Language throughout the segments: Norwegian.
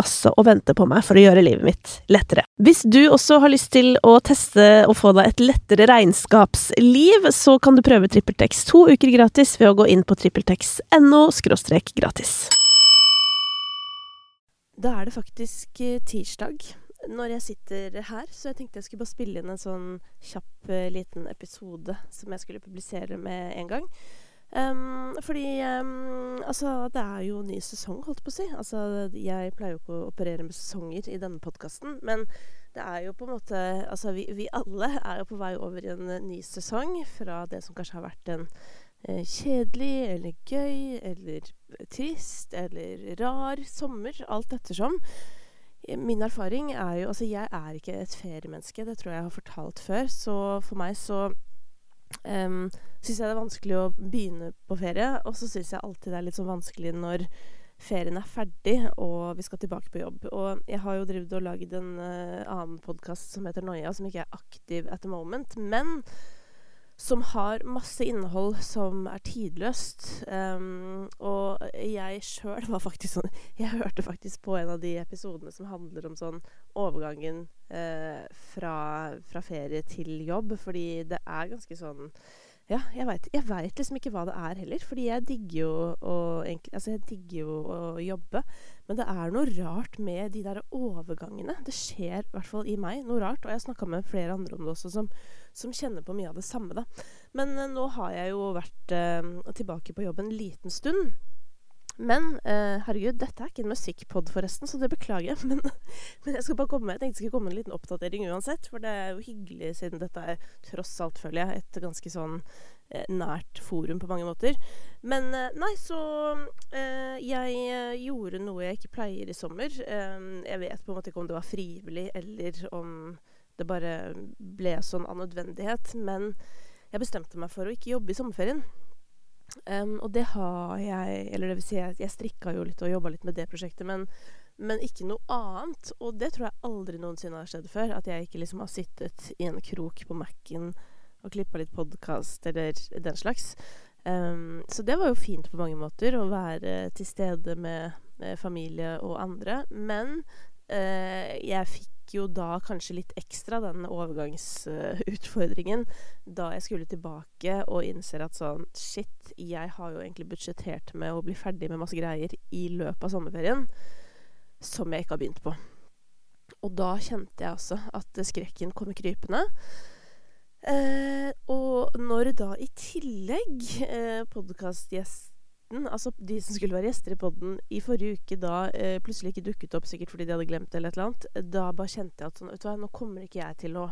altså og venter på meg for å gjøre livet mitt lettere. Hvis du også har lyst til å teste og få deg et lettere regnskapsliv, så kan du prøve TrippelTex to uker gratis ved å gå inn på trippeltex.no gratis. Da er det faktisk eh, tirsdag når jeg sitter her, så jeg tenkte jeg skulle bare spille inn en sånn kjapp uh, liten episode som jeg skulle publisere med en gang. Um, fordi um, altså, det er jo ny sesong, holdt på å si. Altså, jeg pleier jo ikke å operere med sesonger i denne podkasten, men det er jo på en måte Altså, vi, vi, alle er jo på vei over i en uh, ny sesong fra det som kanskje har vært en eh, kjedelig eller gøy eller trist eller rar sommer, alt ettersom. Min erfaring er jo Altså, jeg er ikke et feriemenneske, det tror jeg jeg har fortalt før. Så for meg så um, syns jeg det er vanskelig å begynne på ferie. Og så syns jeg alltid det er litt sånn vanskelig når ferien er ferdig og vi skal tilbake på jobb. Og jeg har jo drevet og lagd en uh, annen podkast som heter Noia, som ikke er aktiv at the moment. Men som har masse innhold som er tidløst. Um, jeg sjøl var faktisk sånn Jeg hørte faktisk på en av de episodene som handler om sånn overgangen eh, fra, fra, ferie til jobb, fordi det er ganske sånn ja, jeg veit liksom ikke hva det er heller. Fordi jeg digger jo å, altså jeg digger jo å jobbe. Men det er noe rart med de der overgangene. Det skjer i hvert fall i meg noe rart. Og jeg har snakka med flere andre om det også, som, som, kjenner på mye av det samme. da. Men uh, nå har jeg jo vært uh, tilbake på jobb en liten stund. Men eh, herregud, dette er ikke en musikkpod, forresten, så det beklager jeg. Men, men, jeg skal bare komme med, jeg tenkte jeg skulle komme en liten oppdatering uansett. For det er jo hyggelig, siden dette er tross alt, føler jeg, et ganske sånn eh, nært forum på mange måter. Men eh, nei, så eh, Jeg eh, gjorde noe jeg ikke pleier i sommer. Eh, jeg vet på en måte ikke om det var frivillig, eller om det bare ble sånn av nødvendighet. Men jeg bestemte meg for å ikke jobbe i sommerferien. Um, og det har jeg Eller det vil si, jeg, jeg strikka jo litt og jobba litt med det prosjektet, men, men, ikke noe annet. Og det tror jeg aldri noensinne har skjedd før. At jeg ikke liksom har sittet i en krok på Mac-en og klippa litt podkast eller den slags. Um, så det var jo fint på mange måter å være til stede med, familie og andre. Men uh, jeg fikk jo da kanskje litt ekstra den overgangsutfordringen da jeg skulle tilbake og innser at sånn Shit, jeg har jo egentlig budsjettert med å bli ferdig med masse greier i løpet av sommerferien som jeg ikke har begynt på. Og da kjente jeg også at skrekken kom krypende. Eh, og når da i tillegg eh, podkastgjest gjesten, altså de som skulle være gjester i poden i forrige uke, da eh, plutselig ikke dukket opp, sikkert fordi de hadde glemt det eller et eller annet, da bare kjente jeg at sånn, vet du hva, nå kommer ikke jeg til å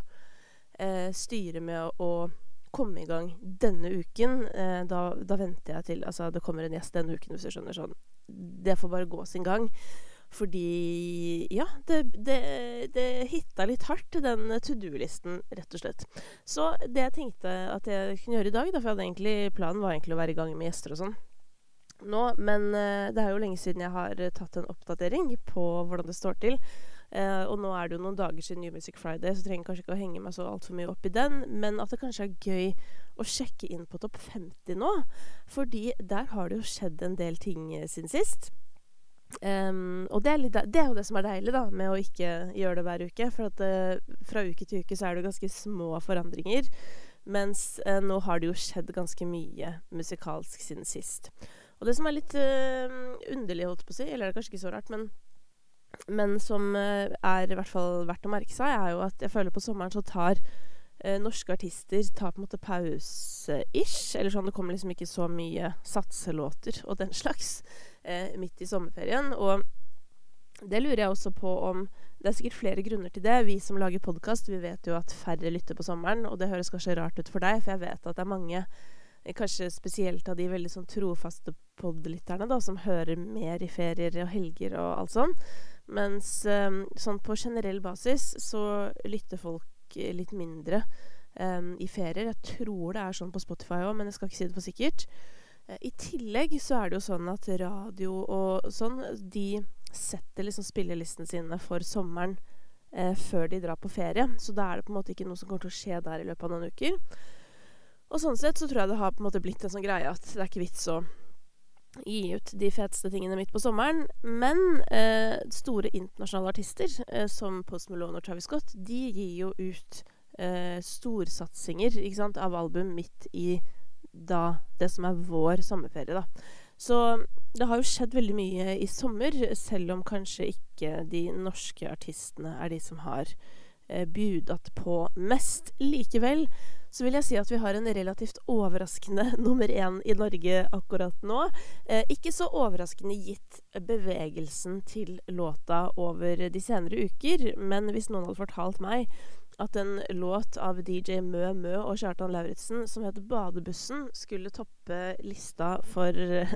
eh, styre med å, å, komme i gang denne uken. Eh, da, da, venter jeg til Altså, det kommer en gjest denne uken, hvis du skjønner sånn. Det får bare gå sin gang. Fordi Ja, det, det, det hitta litt hardt, den to do-listen, rett og slett. Så det jeg tenkte at jeg kunne gjøre i dag, da, for jeg hadde egentlig, planen var egentlig å være i gang med gjester og sånn nå, men uh, det er jo lenge siden jeg har uh, tatt en oppdatering på hvordan det står til. Uh, og nå er det jo noen dager siden New Music Friday, så trenger jeg kanskje ikke å henge meg så altfor mye opp i den. Men at det kanskje er gøy å sjekke inn på topp 50 nå. Fordi der har det jo skjedd en del ting siden sist. Um, og det er, litt, det er, jo det som er deilig da, med å ikke gjøre det hver uke. For at fra uke til uke så er det ganske små forandringer. Mens uh, nå har det jo skjedd ganske mye musikalsk siden sist. Og det som er litt uh, underlig, holdt på å si, eller det er kanskje ikke så rart, men, men som uh, er i hvert fall verdt å merke seg, er jo at jeg føler på sommeren så tar uh, norske artister tar på en måte pause-ish. Eller sånn, det kommer liksom ikke så mye satselåter og den slags midt i sommerferien. Og det lurer jeg også på om Det er sikkert flere grunner til det. Vi som lager podkast, vi vet jo at færre lytter på sommeren, og det høres kanskje rart ut for deg, for jeg vet at det er mange Kanskje spesielt av de veldig sånn trofaste podlytterne, da, som hører mer i ferier og helger og alt sånn. Mens um, sånn på generell basis så lytter folk litt mindre um, i ferier. Jeg tror det er sånn på Spotify òg, men jeg skal ikke si det for sikkert. Uh, I tillegg så er det jo sånn at radio og sånn, de setter liksom spillelistene sine for sommeren uh, før de drar på ferie. Så da er det på en måte ikke noe som kommer til å skje der i løpet av noen uker. Og sånn sett så tror jeg det har på en måte blitt en sånn greie at det er ikke vits å gi ut de feteste tingene midt på sommeren. Men eh, store internasjonale artister eh, som Post Malone og Travis Scott, de gir jo ut eh, storsatsinger sant, av album midt i da det som er vår sommerferie, da. Så det har jo skjedd veldig mye i sommer, selv om kanskje ikke de norske artistene er de som har eh, budat på mest. Likevel så vil jeg si at vi har en relativt overraskende nummer én i Norge akkurat nå. Eh, ikke så overraskende gitt bevegelsen til låta over de senere uker, men hvis noen hadde fortalt meg at en låt av DJ Mø Mø og Kjartan Lauritzen som het 'Badebussen' skulle toppe lista for uh,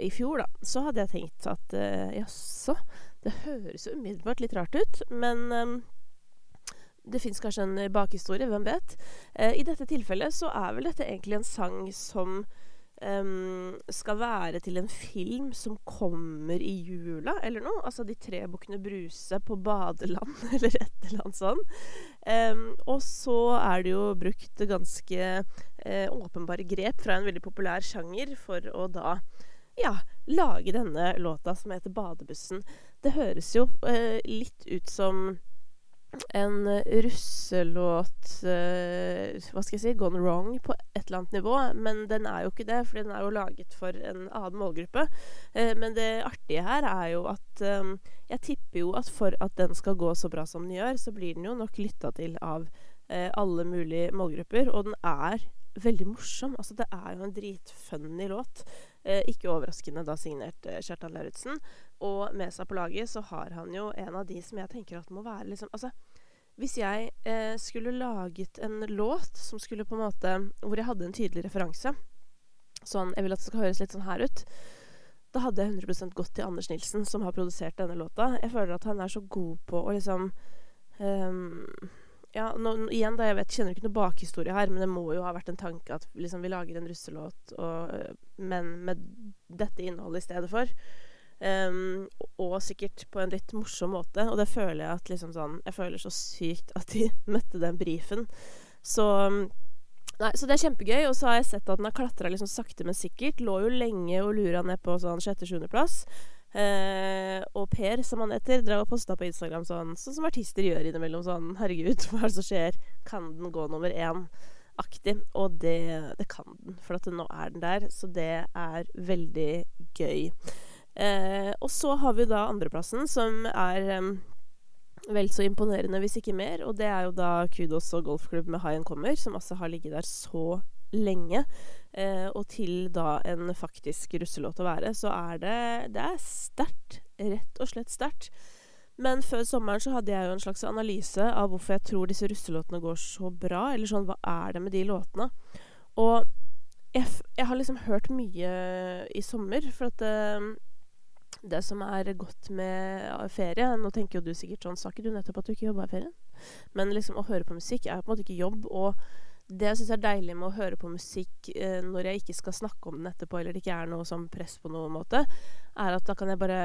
i fjor, da, så hadde jeg tenkt at uh, jaså, det høres jo umiddelbart litt rart ut, men um, det fins kanskje en bakhistorie, hvem vet. Eh, I dette tilfellet så er vel dette egentlig en sang som um, skal være til en film som kommer i jula, eller noe. Altså De tre bukkene Bruse på badeland, eller et eller annet sånt. Um, og så er det jo brukt ganske uh, åpenbare grep fra en veldig populær sjanger for å da ja, lage denne låta som heter 'Badebussen'. Det høres jo uh, litt ut som en russelåt uh, Hva skal jeg si Gone wrong på et eller annet nivå. Men den er jo ikke det, for den er jo laget for en annen målgruppe. Uh, men det artige her er jo at Jeg tipper jo at for at den skal gå så bra som den gjør, så blir den jo nok lytta til av alle mulige målgrupper. Og den er veldig morsom. Altså, det er jo en dritfunny låt. Eh, ikke overraskende da signert eh, Kjartan Lauritzen. Og med seg på laget så har han jo en av de som jeg tenker at må være liksom Altså, hvis jeg eh, skulle laget en låt som skulle på en måte Hvor jeg hadde en tydelig referanse Sånn Jeg vil at det skal høres litt sånn her ut. Da hadde jeg 100% gått til Anders Nilsen, som har produsert denne låta. Jeg føler at han er så god på å liksom um, ja, nå, igjen da, jeg vet, kjenner ikke noe bakhistorie her, men det må jo ha vært en tanke at liksom, vi lager en russelåt, og, men med dette innholdet i stedet for. Um, og sikkert på en litt morsom måte. Og det føler jeg at liksom sånn Jeg føler så sykt at de møtte den brifen. Så Nei, så det er kjempegøy. Og så har jeg sett at den har klatra liksom sakte, men sikkert. Lå jo lenge og lura ned på sånn sjette-sjuendeplass. Eh, og Per, som han heter, drev og posta på Instagram sånn, sånn som artister gjør innimellom. Sånn 'Herregud, hva er det som skjer? Kan den gå nummer én?' Og det, det kan den, for at nå er den der. Så det er veldig gøy. Eh, og så har vi da andreplassen, som er eh, vel så imponerende, hvis ikke mer. Og det er jo da Kudos og golfklubb med High Kommer, som altså har ligget der så lenge. Eh, og til da en faktisk russelåt å være, så er det Det er sterkt. Rett og slett sterkt. Men før sommeren så hadde jeg jo en slags analyse av hvorfor jeg tror disse russelåtene går så bra. Eller sånn, hva er det med de låtene? Og jeg, jeg har liksom hørt mye i sommer, for at det, det som er godt med ferie Nå tenker jo du sikkert sånn Sa ikke du nettopp at du ikke jobba i ferien? Men liksom å høre på musikk er på en måte ikke jobb. Og det jeg syns er deilig med å høre på musikk eh, når jeg ikke skal snakke om den etterpå, eller det ikke er noe sånn press på noen måte, er at da kan jeg bare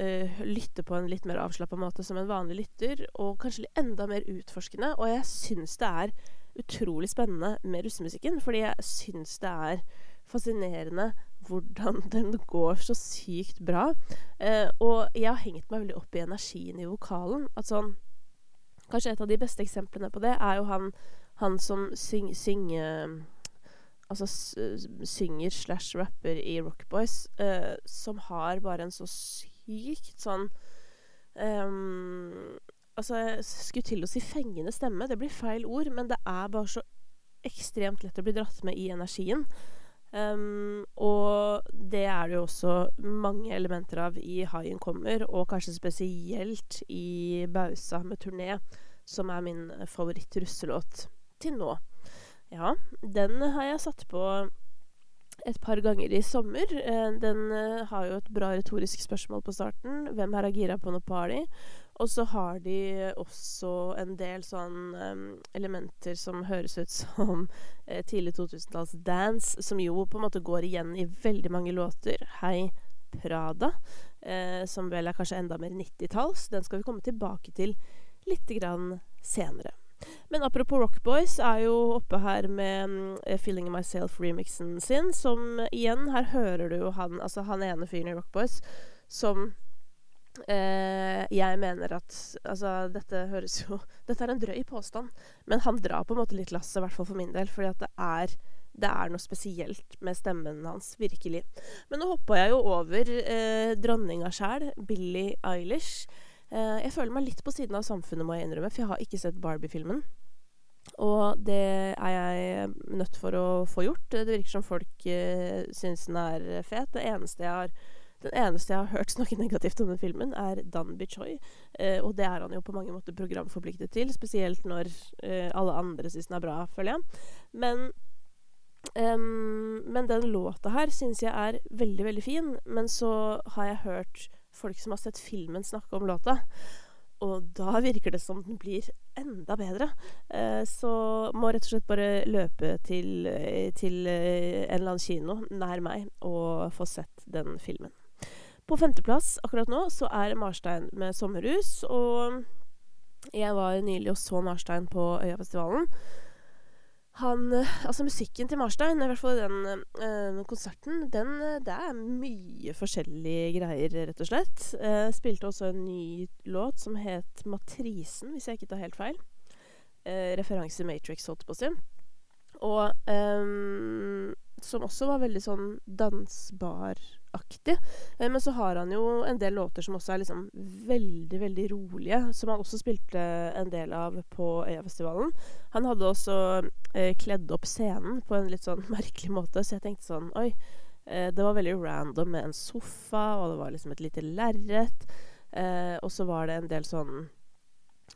eh, lytte på en litt mer avslappa måte som en vanlig lytter, og kanskje enda mer utforskende. Og jeg syns det er utrolig spennende med russemusikken, fordi jeg syns det er fascinerende hvordan den går så sykt bra. Eh, og jeg har hengt meg veldig opp i energien i vokalen. At sånn Kanskje et av de beste eksemplene på det er jo han Han som syng, synger Altså synger slash rapper i Rock Boys, uh, som har bare en så sykt sånn um, Altså, jeg skulle til å si fengende stemme. Det blir feil ord, men det er bare så ekstremt lett å bli dratt med i energien. Um, og det er det jo også mange elementer av i Haien kommer, og kanskje spesielt i Bausa med turné, som er min favoritt-russelåt til nå. Ja, den har jeg satt på et par ganger i sommer. Eh, den eh, har jo et bra retorisk spørsmål på starten. Hvem her er gira på noe party? Og så har de også en del sånn um, elementer som høres ut som uh, tidlig 2000-talls dance, som jo på en måte går igjen i veldig mange låter. Hei Prada, uh, som vel er kanskje enda mer 90-talls. Den skal vi komme tilbake til litt grann senere. Men apropos Rock Boys er jo oppe her med um, 'Feeling Myself'-remixen sin, som igjen Her hører du jo han, altså han ene fyren i Rock Boys som Eh, jeg mener at Altså, dette høres jo Dette er en drøy påstand, men han drar på en måte litt lasset, i hvert fall for min del, fordi at det er det er noe spesielt med stemmen hans, virkelig. Men nå hoppa jeg jo over eh, dronninga sjæl, Billie Eilish. Eh, jeg føler meg litt på siden av samfunnet, må jeg innrømme, for jeg har ikke sett Barbie-filmen. Og det er jeg nødt for å få gjort. Det virker som folk uh, syns den er fet. Det eneste jeg har den eneste jeg har hørt snakke negativt om den filmen, er Dan Bichoy. Eh, og det er han jo på mange måter programforpliktet til, spesielt når eh, alle andre syns den er bra, føler jeg. Men, um, men den låta her syns jeg er veldig, veldig fin. Men så har jeg hørt folk som har sett filmen, snakke om låta. Og da virker det som den blir enda bedre. Eh, så må rett og slett bare løpe til, eh, til eh, en eller annen kino nær meg og få sett den filmen. På femteplass akkurat nå så er Marstein med 'Sommerhus'. Og jeg var nylig og så Marstein på Øyafestivalen. Han Altså, musikken til Marstein, i hvert fall den øh, konserten, den Det er mye forskjellige greier, rett og slett. Uh, spilte også en ny låt som het 'Matrisen', hvis jeg ikke tar helt feil. Uh, referanse Matrix, holdt på å si. Og um, som også var veldig sånn dansbaraktig. Eh, men så har han jo en del låter som også er liksom veldig, veldig rolige. Som han også spilte en del av på Øyafestivalen. Han hadde også eh, kledd opp scenen på en litt sånn merkelig måte, så jeg tenkte sånn Oi. Eh, det var veldig random med en sofa, og det var liksom et lite lerret. Eh, og så var det en del sånn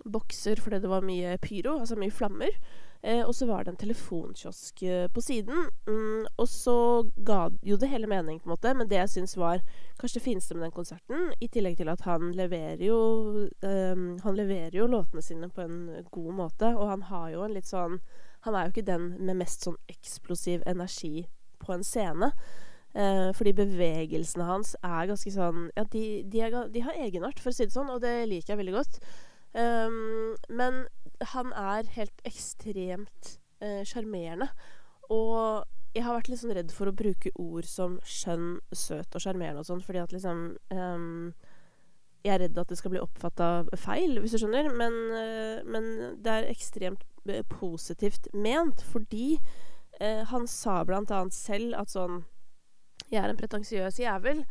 bokser fordi det var mye pyro, altså mye flammer. Eh, og så var det en telefonkiosk eh, på siden. Mm, og så ga jo det hele mening, på en måte. Men det jeg syns var kanskje det fineste med den konserten, i tillegg til at han leverer jo eh, Han leverer jo låtene sine på en god måte, og han har jo en litt sånn Han er jo ikke den med mest sånn eksplosiv energi på en scene. Eh, fordi bevegelsene hans er ganske sånn Ja, de, de, er, de har egenart, for å si det sånn, og det liker jeg veldig godt. Um, men han er helt ekstremt eh, sjarmerende. Uh, og jeg har vært litt sånn redd for å bruke ord som skjønn, søt og sjarmerende og sånn, fordi at liksom um, Jeg er redd at det skal bli oppfatta feil, hvis du skjønner. Men, uh, men det er ekstremt uh, positivt ment, fordi han sa blant annet selv at sånn Jeg er en pretensiøs jævel.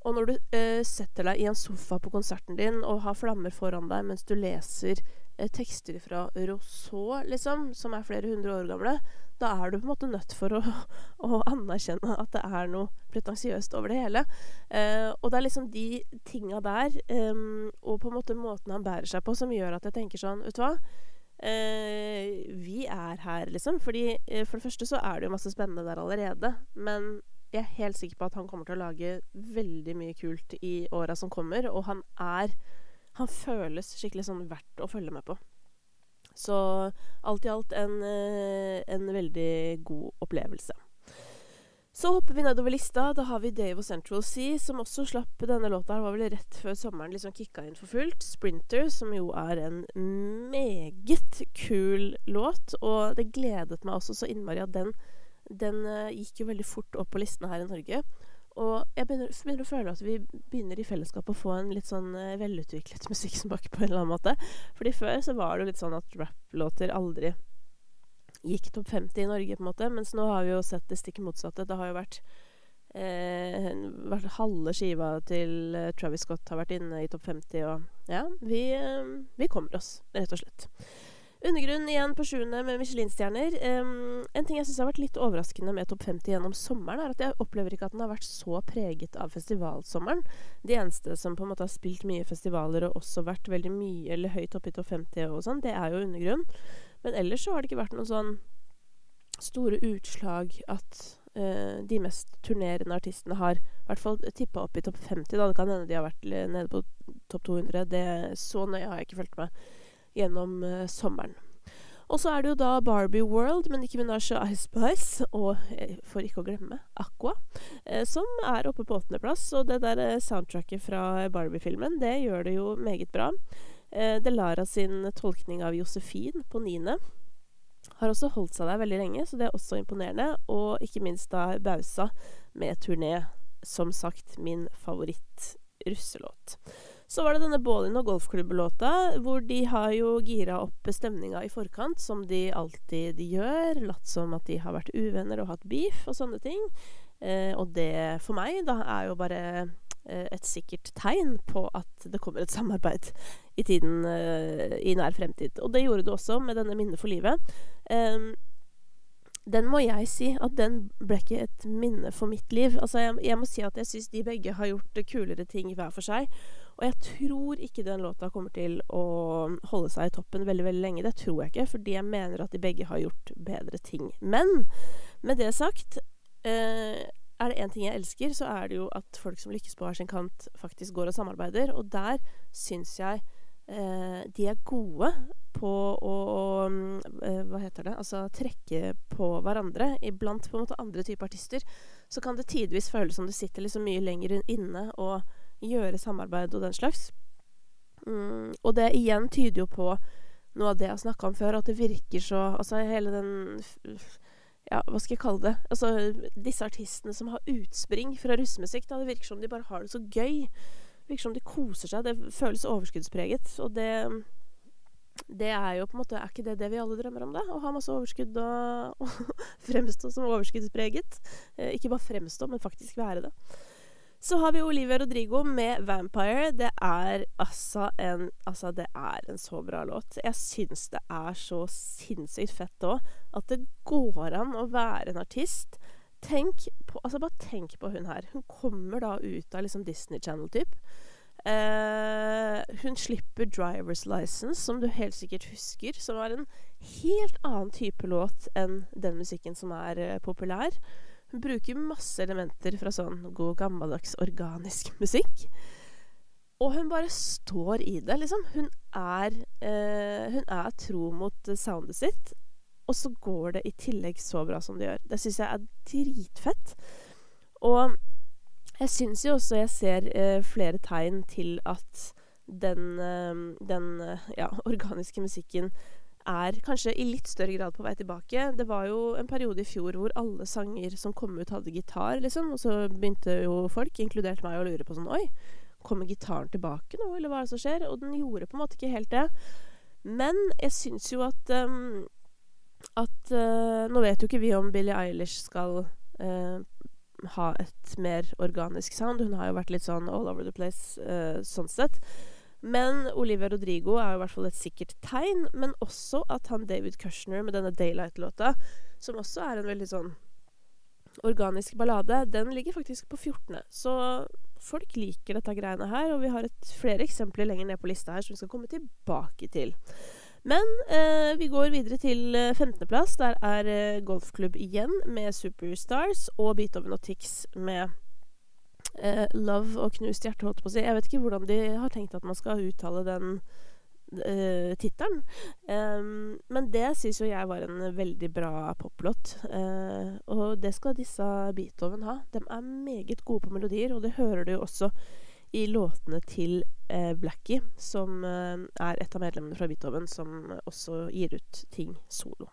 Og når du eh, setter deg i en sofa på konserten din og har flammer foran deg mens du leser eh, tekster fra Rousseau, liksom, som er flere hundre år gamle, da er du på en måte nødt for å, å anerkjenne at det er noe pretensiøst over det hele. Eh, og det er liksom de tinga der, ehm, og på en måte måten han bærer seg på, som gjør at jeg tenker sånn, vet du hva eh, vi er her, liksom. Fordi eh, For det første så er det jo masse spennende der allerede. Men jeg er helt sikker på at han kommer til å lage veldig mye kult i åra som kommer. Og han er Han føles skikkelig sånn verdt å følge med på. Så alt i alt en, eh, en veldig god opplevelse. Så hopper vi nedover lista. Da har vi Dave og Central Sea, som også slapp denne låta. her var vel rett før sommeren liksom kicka inn for fullt. 'Sprinter', som jo er en meget kul låt. Og det gledet meg også så innmari at den den uh, gikk jo veldig fort opp på listene her i Norge. Og jeg begynner, begynner, å føle at vi begynner i fellesskap å få en litt sånn uh, velutviklet musikksmak på en eller annen måte. Fordi før så var det jo litt sånn at rap-låter aldri gikk topp 50 i Norge, på en måte. Mens nå har vi jo sett det stikk motsatte. Det har jo vært eh, halve skiva til eh, Travis Scott har vært inne i topp 50, og ja, vi, eh, vi kommer oss, rett og slett. Undergrunn igjen på sjuende med Michelin-stjerner. Um, en ting jeg syns har vært litt overraskende med Topp 50 gjennom sommeren, er at jeg opplever ikke at den har vært så preget av festivalsommeren. De eneste som på en måte har spilt mye festivaler og også vært veldig mye eller høyt oppe i Topp 50 og sånn, det er jo Undergrunn. Men ellers så har det ikke vært noen sånn store utslag at uh, de mest turnerende artistene har i hvert fall tippa opp i topp 50. Da. Det kan hende de har vært nede på topp 200. Det, så nøye har jeg ikke fulgt med gjennom uh, sommeren. Og så er det jo da Barbie World med Nicki Minaj og Ice Spice, og eh, for ikke å glemme Aqua, eh, som er oppe på åttendeplass. Og det der eh, soundtracket fra Barbie-filmen, det gjør det jo meget bra. Eh, Delara sin tolkning av Josefin på niende har også holdt seg der veldig lenge, så det er også imponerende. Og ikke minst da Bausa med turné. Som sagt min favoritt-russelåt. Så var det denne Ballin og golfklubb-låta, hvor de har jo gira opp stemninga i forkant, som de alltid gjør. Latt som at de har vært uvenner og hatt beef og sånne ting. Eh, og det for meg da er jo bare eh, et sikkert tegn på at det kommer et samarbeid i tiden eh, i nær fremtid. Og det gjorde det også med denne Minne for livet. Eh, den må jeg si at den ble ikke et minne for mitt liv. Altså, jeg, jeg må si at jeg syns de begge har gjort kulere ting hver for seg. Og jeg tror ikke den låta kommer til å holde seg i toppen veldig veldig lenge. Det tror jeg ikke, fordi jeg mener at de begge har gjort bedre ting. Men med det sagt eh, er det én ting jeg elsker, så er det jo at folk som lykkes på hver sin kant, faktisk går og samarbeider. Og der syns jeg eh, de er gode på å eh, Hva heter det? Altså trekke på hverandre. Iblant på en måte andre typer artister så kan det tidvis føles som det sitter liksom mye lenger inne og gjøre samarbeid og den slags. Mm, og det igjen tyder jo på noe av det jeg har snakka om før, at det virker så Altså hele den Ja, hva skal jeg kalle det? Altså disse artistene som har utspring fra russemusikk, da. Det virker som de bare har det så gøy. Det virker som de koser seg. Det føles overskuddspreget. Og det det er jo på en måte Er ikke det det vi alle drømmer om, da? Å ha masse overskudd og, og fremstå som overskuddspreget. Eh, ikke bare fremstå, men faktisk være det. Så har vi Olivia Rodrigo med 'Vampire'. Det er altså en Altså, det er en så bra låt. Jeg syns det er så sinnssykt fett òg. At det går an å være en artist. Tenk på Altså, bare tenk på hun her. Hun kommer da ut av liksom Disney Channel-type. Uh, hun slipper 'Driver's License', som du helt sikkert husker. Som er en helt annen type låt enn den musikken som er uh, populær. Hun bruker masse elementer fra sånn god gammeldags organisk musikk. Og hun bare står i det, liksom. Hun er, eh, hun er tro mot soundet sitt. Og så går det i tillegg så bra som det gjør. Det syns jeg er dritfett. Og jeg syns jo også jeg ser eh, flere tegn til at den, eh, den ja, organiske musikken er kanskje i litt større grad på vei tilbake. Det var jo en periode i fjor hvor alle sanger som kom ut, hadde gitar, liksom. Og så begynte jo folk, inkludert meg, å lure på sånn Oi, kommer gitaren tilbake nå, eller hva er det som skjer? Og den gjorde på en måte ikke helt det. Men jeg syns jo at um, At uh, Nå vet jo ikke vi om Billie Eilish skal uh, ha et mer organisk sound. Hun har jo vært litt sånn all over the place uh, sånn sett. Men Olivia Rodrigo er i hvert fall et sikkert tegn. Men også at han David Kushner med denne Daylight-låta, som også er en veldig sånn organisk ballade, den ligger faktisk på 14. Så folk liker dette greiene her, og vi har et, flere eksempler lenger ned på lista her som vi skal komme tilbake til. Men eh, vi går videre til 15.-plass. Eh, Der er eh, golfklubb igjen med Superstars og Beethoven og Tix med eh, love og knust hjerte, holdt på å si. Jeg vet ikke hvordan de har tenkt at man skal uttale den eh, tittelen. Um, men det syns jo jeg var en veldig bra poplåt. Uh, og det skal disse Beethoven ha. De er meget gode på melodier, og det hører du jo også i låtene til eh, Blackie, som eh, er et av medlemmene fra Beethoven, som også gir ut ting solo.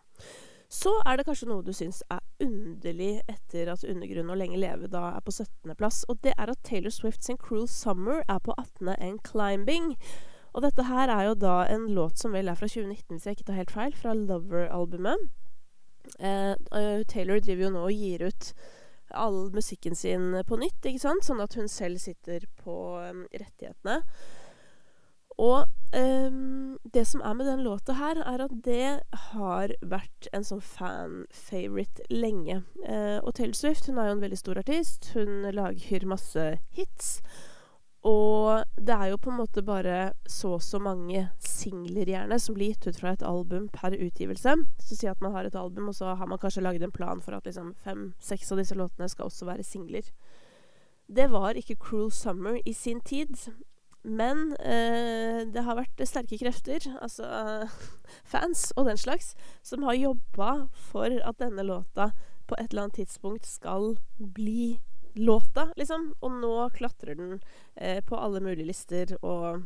Så er det kanskje noe du syns er underlig etter at Undergrunn og Lenge leve da er på 17.-plass, og det er at Taylor Swift sin Cruel Summer er på 18. enn Climbing. Og dette her er jo da en låt som vel er fra 2019, hvis jeg ikke tar helt feil, fra Lover-albumet. Eh, Taylor driver jo nå og gir ut all musikken sin på nytt, ikke sant? Sånn at hun selv sitter på um, rettighetene. Og um, det som er med den låta her, er at det har vært en sånn fan-favorite lenge. Uh, og Taylor Swift hun er jo en veldig stor artist. Hun lager masse hits. Og det er jo på en måte bare så og så mange singler, gjerne, som blir gitt ut fra et album per utgivelse. Så si at man har et album, og så har man kanskje laget en plan for at liksom fem-seks av disse låtene skal også være singler. Det var ikke Cruel Summer i sin tid. Men eh, det har vært sterke krefter, altså fans og den slags, som har jobba for at denne låta på et eller annet tidspunkt skal bli låta, liksom. Og nå klatrer den eh, på alle mulige lister, og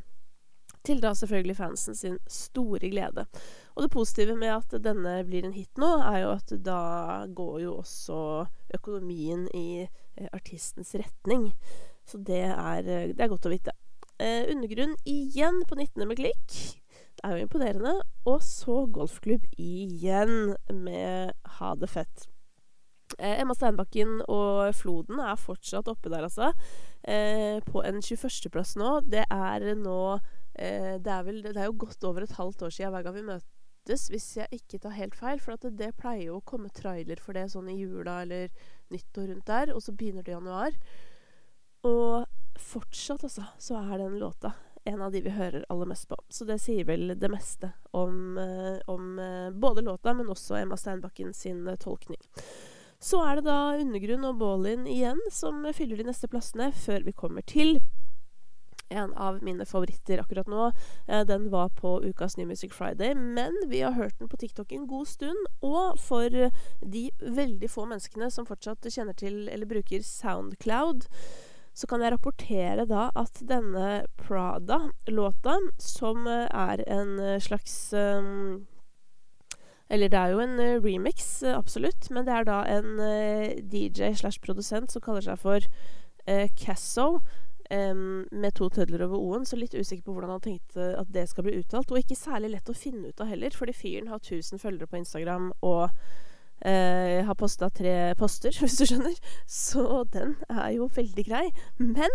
til da selvfølgelig fansen sin store glede. Og det positive med at denne blir en hit nå, er jo at da går jo også økonomien i eh, artistens retning. Så det er, eh, det er godt å vite. Eh, undergrunn igjen på 19. med klikk. Det er jo imponerende. Og så golfklubb igjen med Ha det fett. Eh, Emma Steinbakken og Floden er fortsatt oppe der, altså. Eh, på en 21.-plass nå. Det er nå eh, det, er vel, det er jo godt over et halvt år siden hver gang vi møtes, hvis jeg ikke tar helt feil. For det, det, pleier jo å komme trailer for det sånn i jula eller nyttår rundt der, og så begynner det i januar. Og fortsatt, altså, så er den låta en av de vi hører aller mest på. Så det sier vel det meste om, eh, om eh, både låta, men også Emma Steinbakken sin eh, tolkning. Så er det da Undergrunn og Baalin igjen som fyller de neste plassene, før vi kommer til en av mine favoritter akkurat nå. Den var på ukas New Music Friday, men vi har hørt den på TikTok en god stund. Og for de veldig få menneskene som fortsatt kjenner til eller bruker Soundcloud, så kan jeg rapportere da at denne Prada-låta, som er en slags um, eller det er jo en uh, remix, uh, absolutt, men det er da en uh, DJ slash produsent som kaller seg for Casso, um, med to tødler over o-en, så litt usikker på hvordan han tenkte at det skal bli uttalt. Og ikke særlig lett å finne ut av heller, fordi fyren har 1000 følgere på Instagram og jeg eh, har posta tre poster, hvis du skjønner. Så den er jo veldig grei. Men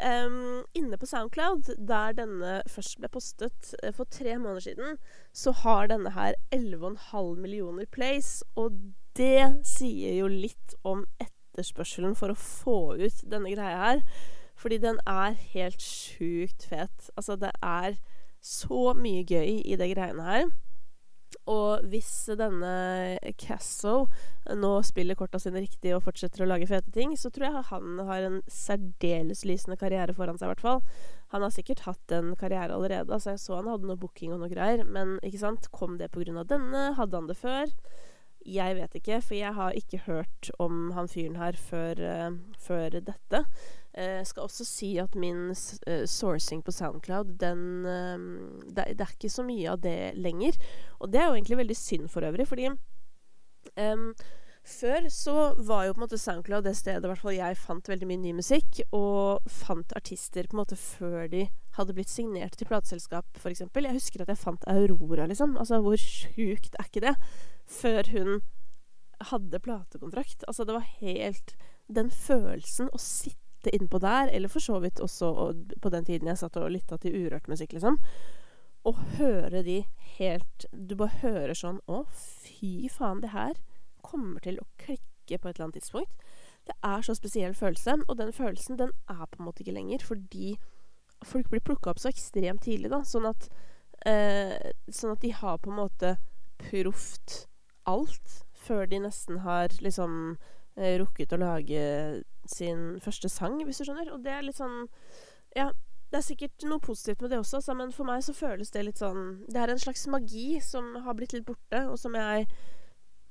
um, inne på Soundcloud, der denne først ble postet uh, for tre måneder siden, så har denne her 11,5 millioner plays. Og det sier jo litt om etterspørselen for å få ut denne greia her. Fordi den er helt sjukt fet. Altså, det er så mye gøy i de greiene her. Og hvis denne Casso nå spiller korta sine riktig og fortsetter å lage fete ting, så tror jeg han har en særdeles lysende karriere foran seg, i hvert fall. Han har sikkert hatt en karriere allerede, altså jeg så han hadde noe booking og noe greier, men ikke sant, kom det av denne? Hadde han det før? Jeg vet ikke, for jeg har ikke hørt om han fyren her før, uh, før dette. Jeg uh, skal også si at min uh, sourcing på Soundcloud, den det, det, er ikke så mye av det lenger. Og det er jo egentlig veldig synd for øvrig, fordi um, før så var jo på en måte Soundcloud det stedet hvert fall jeg fant veldig mye ny musikk, og fant artister på en måte før de hadde blitt signert til plateselskap, f.eks. Jeg husker at jeg fant Aurora, liksom. Altså, hvor sjukt er ikke det? før hun hadde platekontrakt. Altså, det var helt Den følelsen å sitte innpå der, eller for så vidt også på den tiden jeg satt og lytta til urørt musikk, liksom, og høre de helt Du bare hører sånn Å, fy faen, det her kommer til å klikke på et eller annet tidspunkt. Det er så spesiell følelse, og den følelsen, den er på en måte ikke lenger, fordi folk blir plukka opp så ekstremt tidlig, da, sånn at eh, Sånn at de har på en måte proft alt før de nesten har liksom rukket å lage sin første sang, hvis du skjønner. Og det er litt sånn Ja, det er sikkert noe positivt med det også, altså, men for meg så føles det litt sånn Det er en slags magi som har blitt litt borte, og som jeg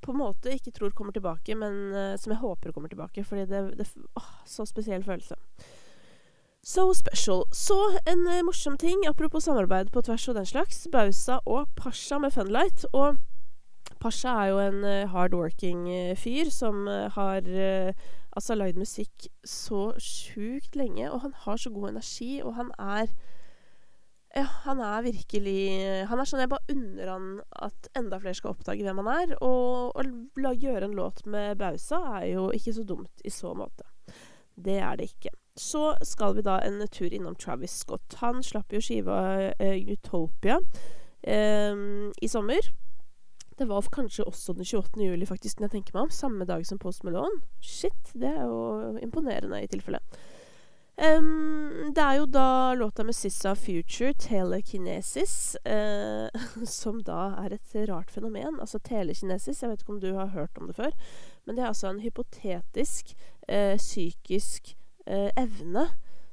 på en måte ikke tror kommer tilbake, men uh, som jeg håper kommer tilbake. Fordi det, det åh, Så spesiell følelse. So special. Så en uh, morsom ting, apropos samarbeid på tvers og den slags. Bausa og Pasha med Funlight. Og Pasha er jo en uh, hardworking uh, fyr som uh, har altså lagd musikk så sjukt lenge, og han har så god energi, og han er Ja, han er virkelig Han er sånn jeg bare unner han at enda flere skal oppdage hvem han er. Og å gjøre en låt med Bausa er jo ikke så dumt i så måte. Det er det ikke. Så skal vi da en tur innom Travis Scott. Han slapp jo skiva Utopia uh, i sommer. Det var kanskje også den 28. juli, faktisk, når jeg tenker meg om. Samme dag som Post Malone. Shit, det er jo imponerende i tilfelle. Um, det er jo da låta med Sissa Future, 'Telekinesis', uh, som da er et rart fenomen. Altså telekinesis, jeg vet ikke om du har hørt om det før, men det er altså en hypotetisk uh, psykisk uh, evne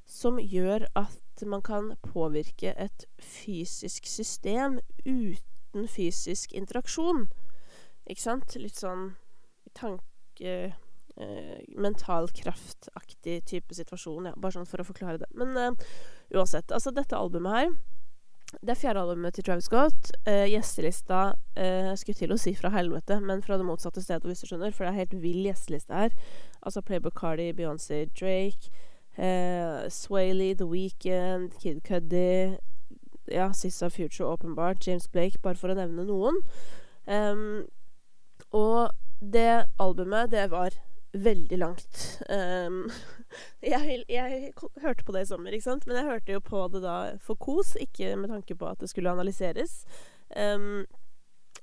som gjør at man kan påvirke et fysisk system uten fysisk interaksjon. Ikke sant? Litt sånn tanke eh, mental kraftaktig type situasjon. Ja, bare sånn for å forklare det. Men eh, uansett. Altså, dette albumet her Det er fjerde albumet til Travis Scott. Eh, gjestelista eh, skulle til å si fra helvete, men fra det motsatte stedet, hvis du skjønner. For det er helt vill gjesteliste her. Altså Playboy Cardi, Beyoncé, Drake, eh, Swaley, The Weekend, Kid Cuddy ja, Sissa Future åpenbart, James Blake, bare for å nevne noen. Um, og det albumet, det var veldig langt. Um, jeg, jeg, hørte på det i sommer, ikke sant? men jeg hørte jo på det da for kos, ikke med tanke på at det skulle analyseres. Um,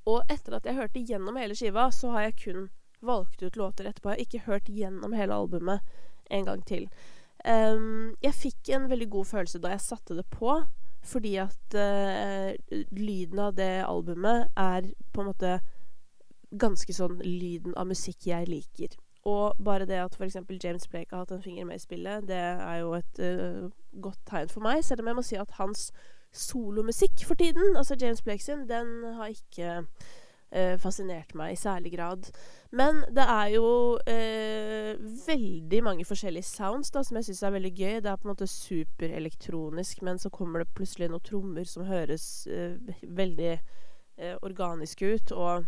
og etter at jeg hørte gjennom hele skiva, så har jeg kun valgt ut låter etterpå. Jeg har ikke hørt gjennom hele albumet en gang til. Um, jeg fikk en veldig god følelse da jeg satte det på, fordi at uh, lyden av det albumet er på en måte ganske sånn lyden av musikk jeg liker. Og bare det at f.eks. James Blake har hatt en finger med i spillet, det er jo et uh, godt tegn for meg. Selv om jeg må si at hans solomusikk for tiden, altså James Blake sin, den har ikke uh, fascinert meg i særlig grad. Men det er jo eh, veldig mange forskjellige sounds da, som jeg syns er veldig gøy. Det er på en måte superelektronisk, men så kommer det plutselig noen trommer som høres veldig organiske ut. og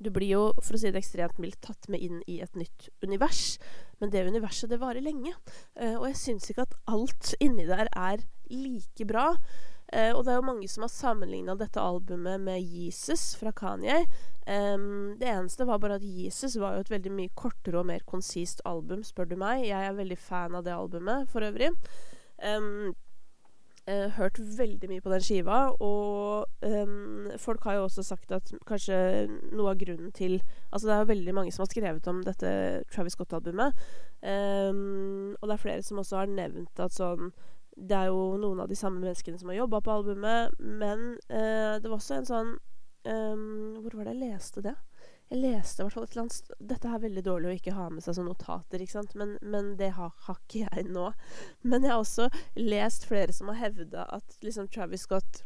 du blir jo, for å si det ekstremt mildt, tatt med inn i et nytt univers. Men det universet, det varer lenge. Uh, og jeg syns ikke at alt inni der er like bra. Uh, og det er jo mange som har sammenligna dette albumet med Jesus fra Kanye. Um, det eneste var bare at Jesus var jo et veldig mye kortere og mer konsist album, spør du meg. Jeg er veldig fan av det albumet for øvrig. Um, eh, hørt veldig mye på den skiva, og um, folk har jo også sagt at kanskje noe av grunnen til Altså det er jo veldig mange som har skrevet om dette Travis Scott-albumet, um, og det er flere som også har nevnt at sånn Det er jo noen av de samme menneskene som har jobba på albumet, men uh, det var også en sånn um, Hvor var det jeg leste det? Jeg leste i hvert fall et eller annet Dette er veldig dårlig å ikke ha med seg sånne notater, ikke sant, men, men det har, har, ikke jeg nå. Men jeg har også lest flere som har hevda at liksom Travis Scott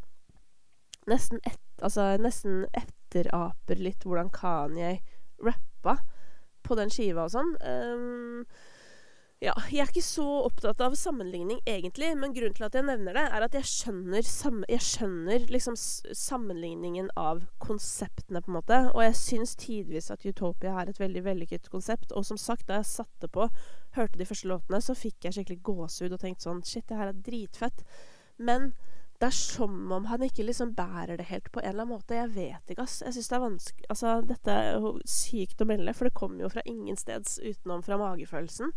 nesten, et, altså, nesten etteraper litt hvordan Kanye rappa på den skiva og sånn. Um, ja, jeg er ikke så opptatt av sammenligning, egentlig, men grunnen til at jeg nevner det, er at jeg skjønner, jeg skjønner liksom sammenligningen av konseptene, på en måte. Og jeg syns tidvis at Utopia er et veldig vellykket konsept. Og som sagt, da jeg satte på, hørte de første låtene, så fikk jeg skikkelig gåsehud og tenkte sånn Shit, det her er dritfett. Men det er som om han ikke liksom bærer det helt på en eller annen måte. Jeg vet ikke, ass. Jeg syns det er vanskelig Altså, dette er jo sykt å melde, for det kommer jo fra ingensteds utenom fra magefølelsen.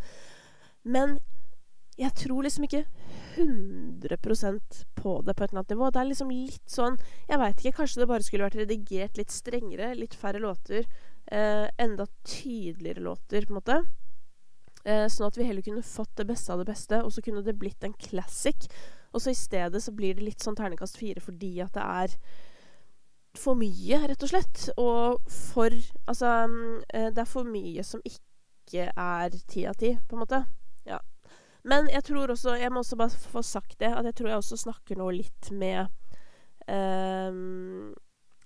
Men jeg tror liksom ikke 100% på det på et eller annet nivå. Det er liksom litt sånn Jeg veit ikke, kanskje det bare skulle vært redigert litt strengere. Litt færre låter. Eh, enda tydeligere låter, på en måte. Eh, sånn at vi heller kunne fått det beste av det beste, og så kunne det blitt en classic. Og så i stedet så blir det litt sånn ternekast fire fordi at det er for mye, rett og slett. Og for Altså, eh, det er for mye som ikke er ti av ti, på en måte. Men jeg tror også Jeg må også bare få sagt det, at jeg tror jeg også snakker nå litt med um,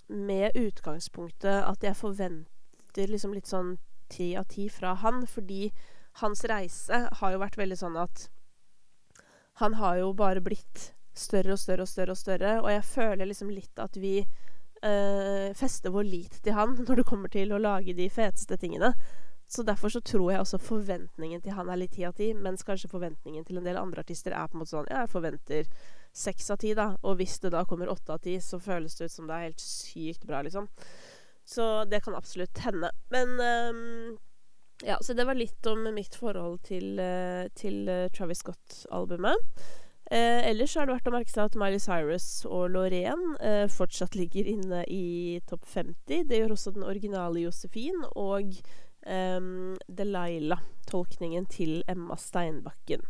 Med utgangspunktet at jeg forventer liksom litt sånn ti av ti fra han, fordi hans reise har jo vært veldig sånn at Han har jo bare blitt større og større og større og større, og jeg føler liksom litt at vi øh, fester vår lit til han når det kommer til å lage de feteste tingene. Så derfor så tror jeg også forventningen til han er litt ti av ti, mens kanskje forventningen til en del andre artister er på en måte sånn Ja, jeg forventer seks av ti, da. Og hvis det da kommer åtte av ti, så føles det ut som det er helt sykt bra, liksom. Så det kan absolutt hende. Men um, ja, så det var litt om mitt forhold til, uh, til uh, Travis Scott-albumet. Eh, ellers har det vært å merke seg at Miley Cyrus og Lorraine eh, fortsatt ligger inne i topp 50. Det gjør også den originale Josefin og eh, Delilah, tolkningen til Emma Steinbakken.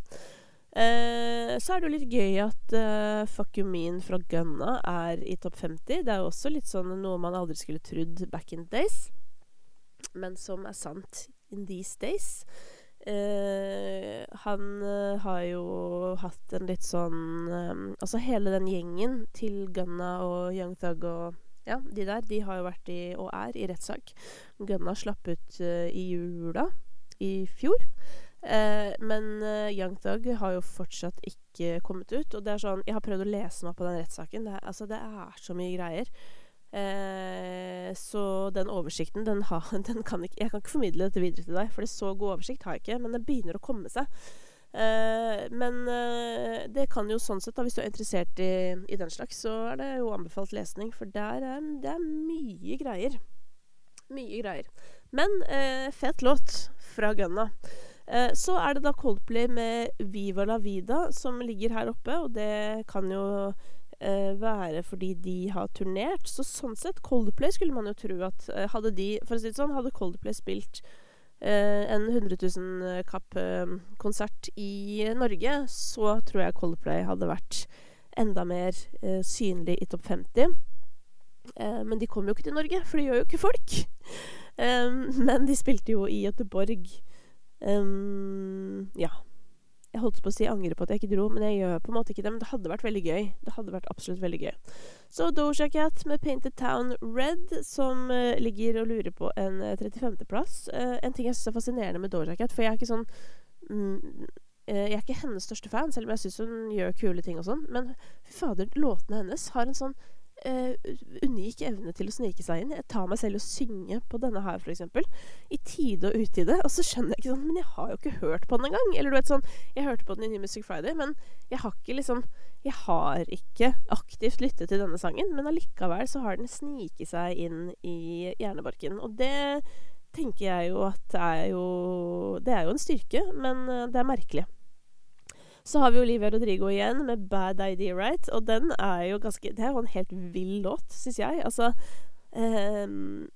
Uh, så er det jo litt gøy at uh, Fuck You Mean fra Gunna er i topp 50. Det er jo også litt sånn noe man aldri skulle trodd back in the days, men som er sant in these days. Uh, han har jo hatt en litt sånn um, Altså hele den gjengen til Gunna og Young Thug og ja, de der, de har jo vært i, og er i rettssak. Gunna slapp ut uh, i jula i fjor. men Young Thug har jo fortsatt ikke kommet ut. Og det er sånn Jeg har prøvd å lese meg på den rettssaken. Det, altså, det er så mye greier. Eh, så den oversikten, den, ha, den kan ikke, Jeg kan ikke formidle dette videre til deg, for det så god oversikt har jeg ikke. Men det begynner å komme seg. Eh, men eh, det kan jo sånn sett, da, hvis du er interessert i, i, den slags, så er det jo anbefalt lesning. For der er, det er mye greier. Mye greier. Men eh, fet låt fra Gunna. Så er det da Coldplay med 'Viva la Vida' som ligger her oppe, og det kan jo være fordi de har turnert. Så sånn sett, Coldplay skulle man jo tro at hadde de For å si det sånn, hadde Coldplay spilt en 100 000 kapp-konsert i Norge, så tror jeg Coldplay hadde vært enda mer eh, synlig i topp 50. Eh, men de kom jo ikke til Norge, for det gjør jo ikke folk. men de spilte jo i Göteborg. Um, ja. Jeg holdt på å si angre på at jeg ikke dro, men jeg gjør på en måte ikke det. Men det hadde vært veldig gøy. Det hadde vært absolutt veldig gøy. Så Doja Cat med Painted Town Red, som uh, ligger og lurer på en uh, 35.-plass. Uh, en ting jeg syns er fascinerende med Doja Cat, for jeg er ikke sånn mm, Jeg er ikke hennes største fan, selv om jeg syns hun gjør kule ting og sånn. Men fy fader, låtene hennes har en sånn uh, unik evne til å snike seg inn. Jeg tar meg selv og synge på denne her, f.eks. I tide og utide. Og så skjønner jeg ikke sånn Men jeg har jo ikke hørt på den engang. Eller du vet sånn Jeg hørte på den i New Music Friday, men jeg har ikke liksom Jeg har ikke aktivt lyttet til denne sangen, men allikevel så har den sniket seg inn i hjernebarken. Og det tenker jeg jo at er jo Det er jo en styrke, men uh, det er merkelig. Så har vi Olivia Rodrigo igjen med 'Bad Idea Right', og den er jo ganske Det er jo en helt vill låt, syns jeg. Altså eh,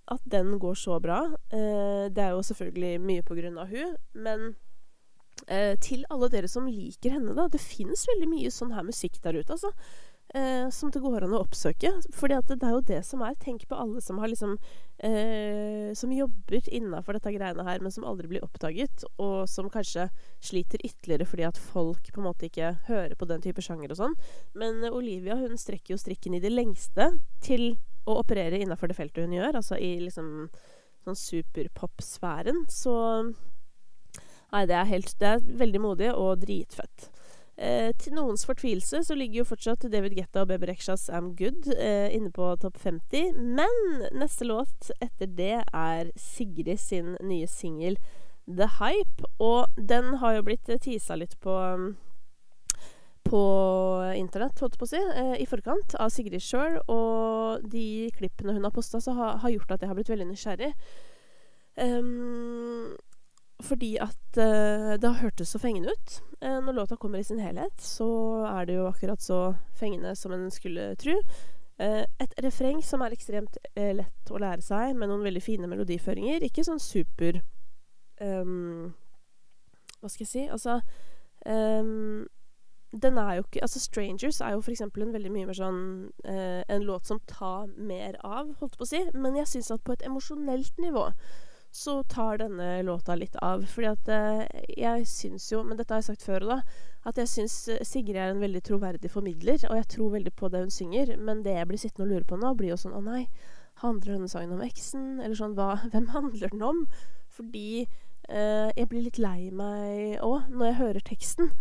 At den går så bra, eh, det er jo selvfølgelig mye på grunn av hun, men eh, til alle dere som liker henne, da. Det finnes veldig mye sånn her musikk der ute, altså eh, som det går an å oppsøke. Fordi det, det, er jo det som er. Tenk på alle som har liksom eh, Som jobber innafor dette greiene her, men som aldri blir oppdaget. Og som kanskje sliter ytterligere fordi at folk på en måte ikke hører på den type sjanger og sånn. Men eh, Olivia hun strekker jo strikken i det lengste til å operere innafor det feltet hun gjør. Altså i liksom sånn superpop-sfæren. Så Nei, det er, helt, det er veldig modig og dritfett. Eh, til noens fortvilelse så ligger jo fortsatt David Getta og Bebe Rexhas I'm Good eh, inne på topp 50. Men neste låt etter det er Sigrid sin nye singel The Hype. Og den har jo blitt tisa litt på på internett, holdt på å si, eh, i forkant av Sigrid sjøl. Og de klippene hun har posta, har, har gjort at jeg har blitt veldig nysgjerrig. Um, fordi at uh, det har hørtes så fengende ut. Uh, når låta kommer i sin helhet, så er det jo akkurat så fengende som en skulle tro. Uh, et refreng som er ekstremt lett å lære seg, med noen veldig fine melodiføringer. Ikke sånn super um, Hva skal jeg si? Altså um, den er jo ikke Altså, 'Strangers' er jo for eksempel en veldig mye mer sånn En låt som tar mer av, holdt på å si. Men jeg syns at på et emosjonelt nivå så tar denne låta litt av. Fordi at eh, jeg syns jo, men dette har jeg sagt før da, at jeg syns eh, Sigrid er en veldig troverdig formidler, og jeg tror veldig på det hun synger. Men det jeg blir sittende og lure på nå, blir jo sånn Å nei, handler denne sangen om eksen? Eller sånn hva, Hvem handler den om? Fordi eh, jeg blir litt lei meg òg når jeg hører teksten.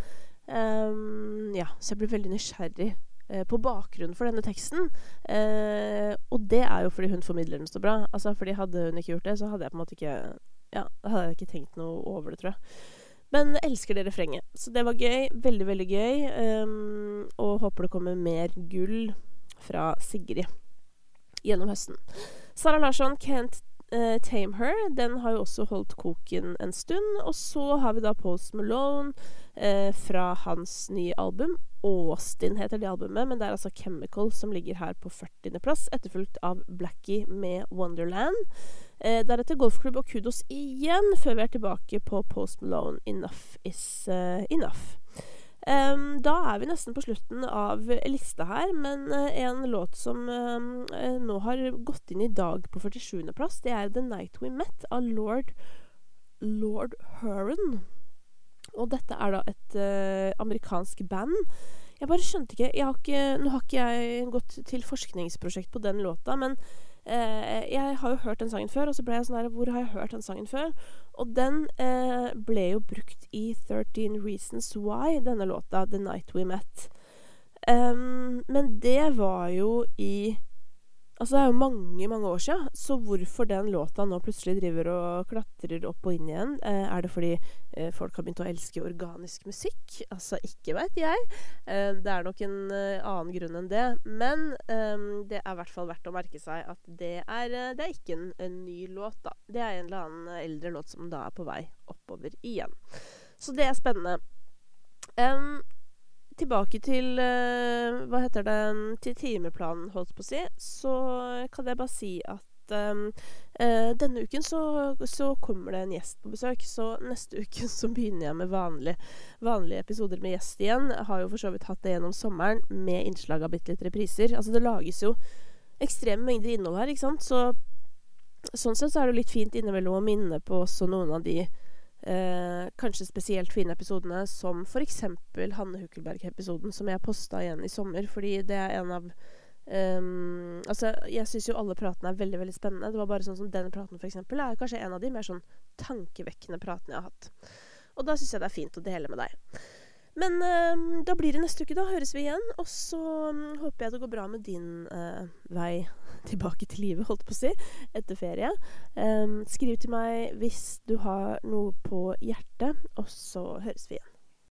Um, ja, så jeg blir veldig nysgjerrig på bakgrunn for denne teksten. Eh, og det er jo fordi hun formidler den så bra. Altså fordi Hadde hun ikke gjort det, så hadde jeg på en måte ikke Ja, hadde jeg ikke tenkt noe over det, tror jeg. Men elsker det refrenget. Så det var gøy. Veldig, veldig gøy. Um, og håper det kommer mer gull fra Sigrid gjennom høsten. Sara Larsson, 'Can't uh, Tame Her'. Den har jo også holdt koken en stund. Og så har vi da Post Malone uh, fra hans nye album. Austin heter det albumet, men det er altså Chemical som ligger her på 40.-plass, etterfulgt av Blackie med Wonderland. Uh, deretter golfklubb og kudos igjen, før vi er tilbake på Post Malone, 'Enough Is Enough'. Da er vi nesten på slutten av lista her, men uh, en låt som uh, nå har gått inn i dag på 47.-plass, det er 'The Night We Met' av Lord Lord Huron. Og dette er da et uh, amerikansk band. Jeg bare skjønte ikke, har ikke Nå har ikke jeg gått til forskningsprosjekt på den låta, men eh, jeg har jo hørt den sangen før, og så ble jeg sånn her Hvor har jeg hørt den sangen før? Og den eh, ble jo brukt i 13 Reasons Why, denne låta, 'The Night We Met'. Um, men det var jo i Altså, det er jo mange, mange år sia, så hvorfor den låta nå plutselig driver og klatrer opp og inn igjen? Eh, er det fordi eh, folk har begynt å elske organisk musikk? Altså, ikke veit jeg. Eh, det er nok en eh, annen grunn enn det. Men eh, det er i hvert fall verdt å merke seg at det er, eh, det er ikke en, en, ny låt, da. Det er en eller annen eldre låt som da er på vei oppover igjen. Så det er spennende. Um, tilbake til uh, Hva heter det Til timeplanen, holdt på å si, så kan jeg bare si at um, uh, denne uken så, så, kommer det en gjest på besøk. Så neste uke så begynner jeg med vanlig, vanlige episoder med gjest igjen. Jeg har jo for så vidt hatt det gjennom sommeren med innslag av bitte litt repriser. Altså det lages jo ekstreme mengder innhold her, ikke sant. Så sånn sett så er det litt fint innimellom å minne på også noen av de Eh, kanskje spesielt fine episodene, som f.eks. Hanne Hukkelberg-episoden, som jeg posta igjen i sommer, fordi det er en av um, Altså, jeg syns jo alle pratene er veldig, veldig spennende. Det var bare sånn som den praten, f.eks., er kanskje en av de mer sånn tankevekkende pratene jeg har hatt. Og da syns jeg det er fint å dele med deg. Men um, da blir det neste uke, da høres vi igjen. Og så um, håper jeg det går bra med din uh, vei tilbake til livet, holdt på å si, etter ferie. Um, skriv til meg hvis du har noe på hjertet, og så høres vi igjen.